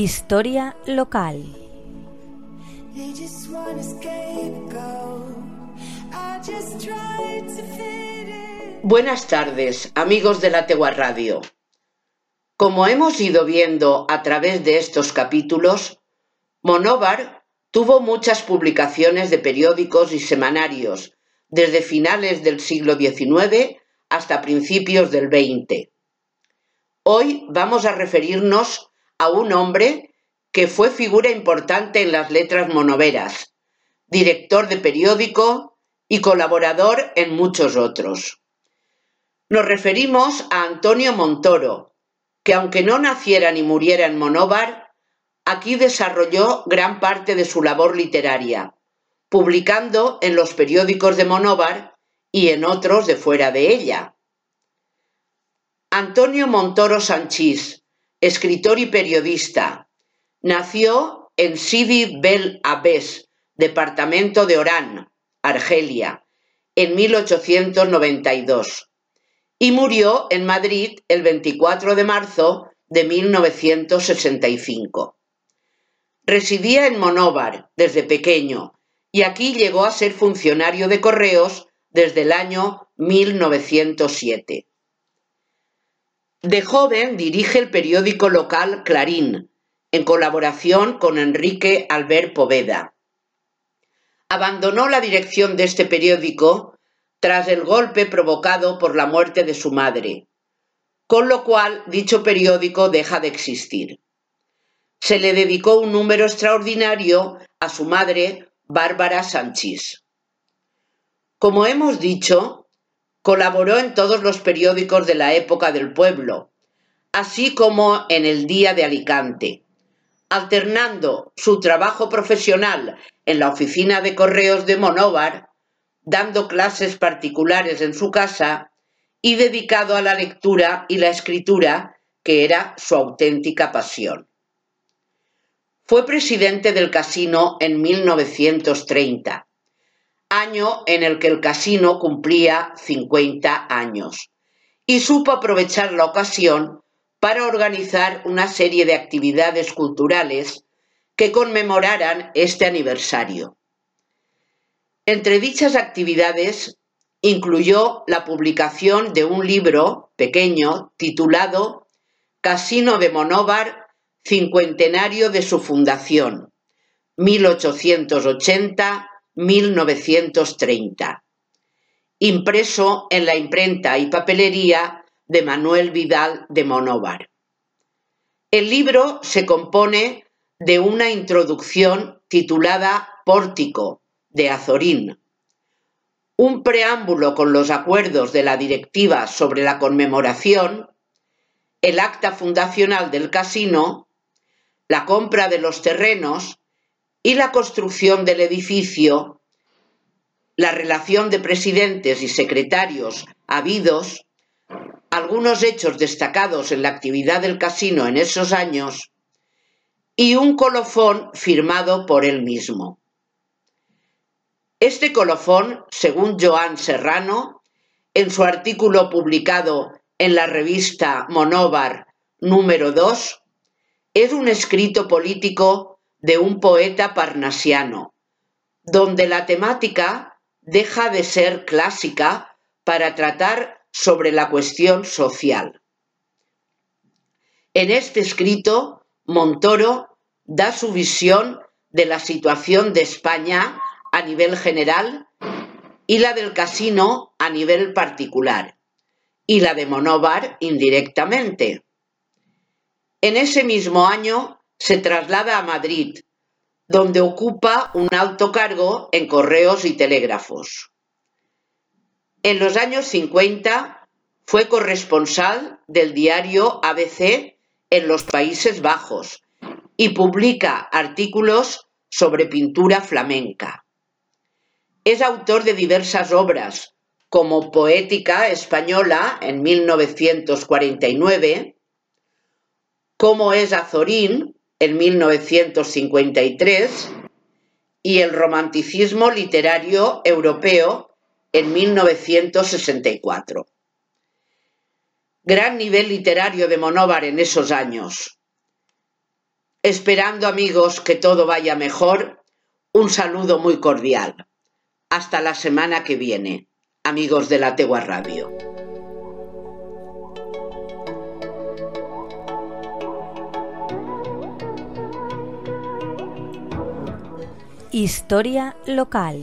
Historia local. Buenas tardes, amigos de la Tegua Radio. Como hemos ido viendo a través de estos capítulos, Monóvar tuvo muchas publicaciones de periódicos y semanarios desde finales del siglo XIX hasta principios del XX. Hoy vamos a referirnos a un hombre que fue figura importante en las letras monoveras, director de periódico y colaborador en muchos otros. Nos referimos a Antonio Montoro, que aunque no naciera ni muriera en Monóvar, aquí desarrolló gran parte de su labor literaria, publicando en los periódicos de Monóvar y en otros de fuera de ella. Antonio Montoro Sanchís, escritor y periodista, nació en Sidi Bel Abbes, departamento de Orán, Argelia, en 1892 y murió en Madrid el 24 de marzo de 1965. Residía en Monóvar desde pequeño y aquí llegó a ser funcionario de correos desde el año 1907. De joven dirige el periódico local Clarín, en colaboración con Enrique Albert Poveda. Abandonó la dirección de este periódico tras el golpe provocado por la muerte de su madre, con lo cual dicho periódico deja de existir. Se le dedicó un número extraordinario a su madre, Bárbara Sanchís. Como hemos dicho, Colaboró en todos los periódicos de la época del pueblo, así como en el Día de Alicante, alternando su trabajo profesional en la oficina de correos de Monóvar, dando clases particulares en su casa y dedicado a la lectura y la escritura, que era su auténtica pasión. Fue presidente del casino en 1930 año en el que el casino cumplía 50 años, y supo aprovechar la ocasión para organizar una serie de actividades culturales que conmemoraran este aniversario. Entre dichas actividades incluyó la publicación de un libro pequeño titulado Casino de Monóvar, cincuentenario de su fundación, 1880 1930, impreso en la imprenta y papelería de Manuel Vidal de Monóvar. El libro se compone de una introducción titulada Pórtico de Azorín, un preámbulo con los acuerdos de la directiva sobre la conmemoración, el acta fundacional del casino, la compra de los terrenos y la construcción del edificio, la relación de presidentes y secretarios habidos, algunos hechos destacados en la actividad del casino en esos años y un colofón firmado por él mismo. Este colofón, según Joan Serrano, en su artículo publicado en la revista Monóvar número 2, es un escrito político de un poeta parnasiano, donde la temática deja de ser clásica para tratar sobre la cuestión social. En este escrito, Montoro da su visión de la situación de España a nivel general y la del casino a nivel particular, y la de Monóvar indirectamente. En ese mismo año se traslada a Madrid, donde ocupa un alto cargo en correos y telégrafos. En los años 50 fue corresponsal del diario ABC en los Países Bajos y publica artículos sobre pintura flamenca. Es autor de diversas obras, como Poética Española en 1949, Cómo es Azorín en 1953 y el romanticismo literario europeo en 1964. Gran nivel literario de Monóvar en esos años. Esperando amigos que todo vaya mejor, un saludo muy cordial. Hasta la semana que viene, amigos de la Tegua Radio. Historia local.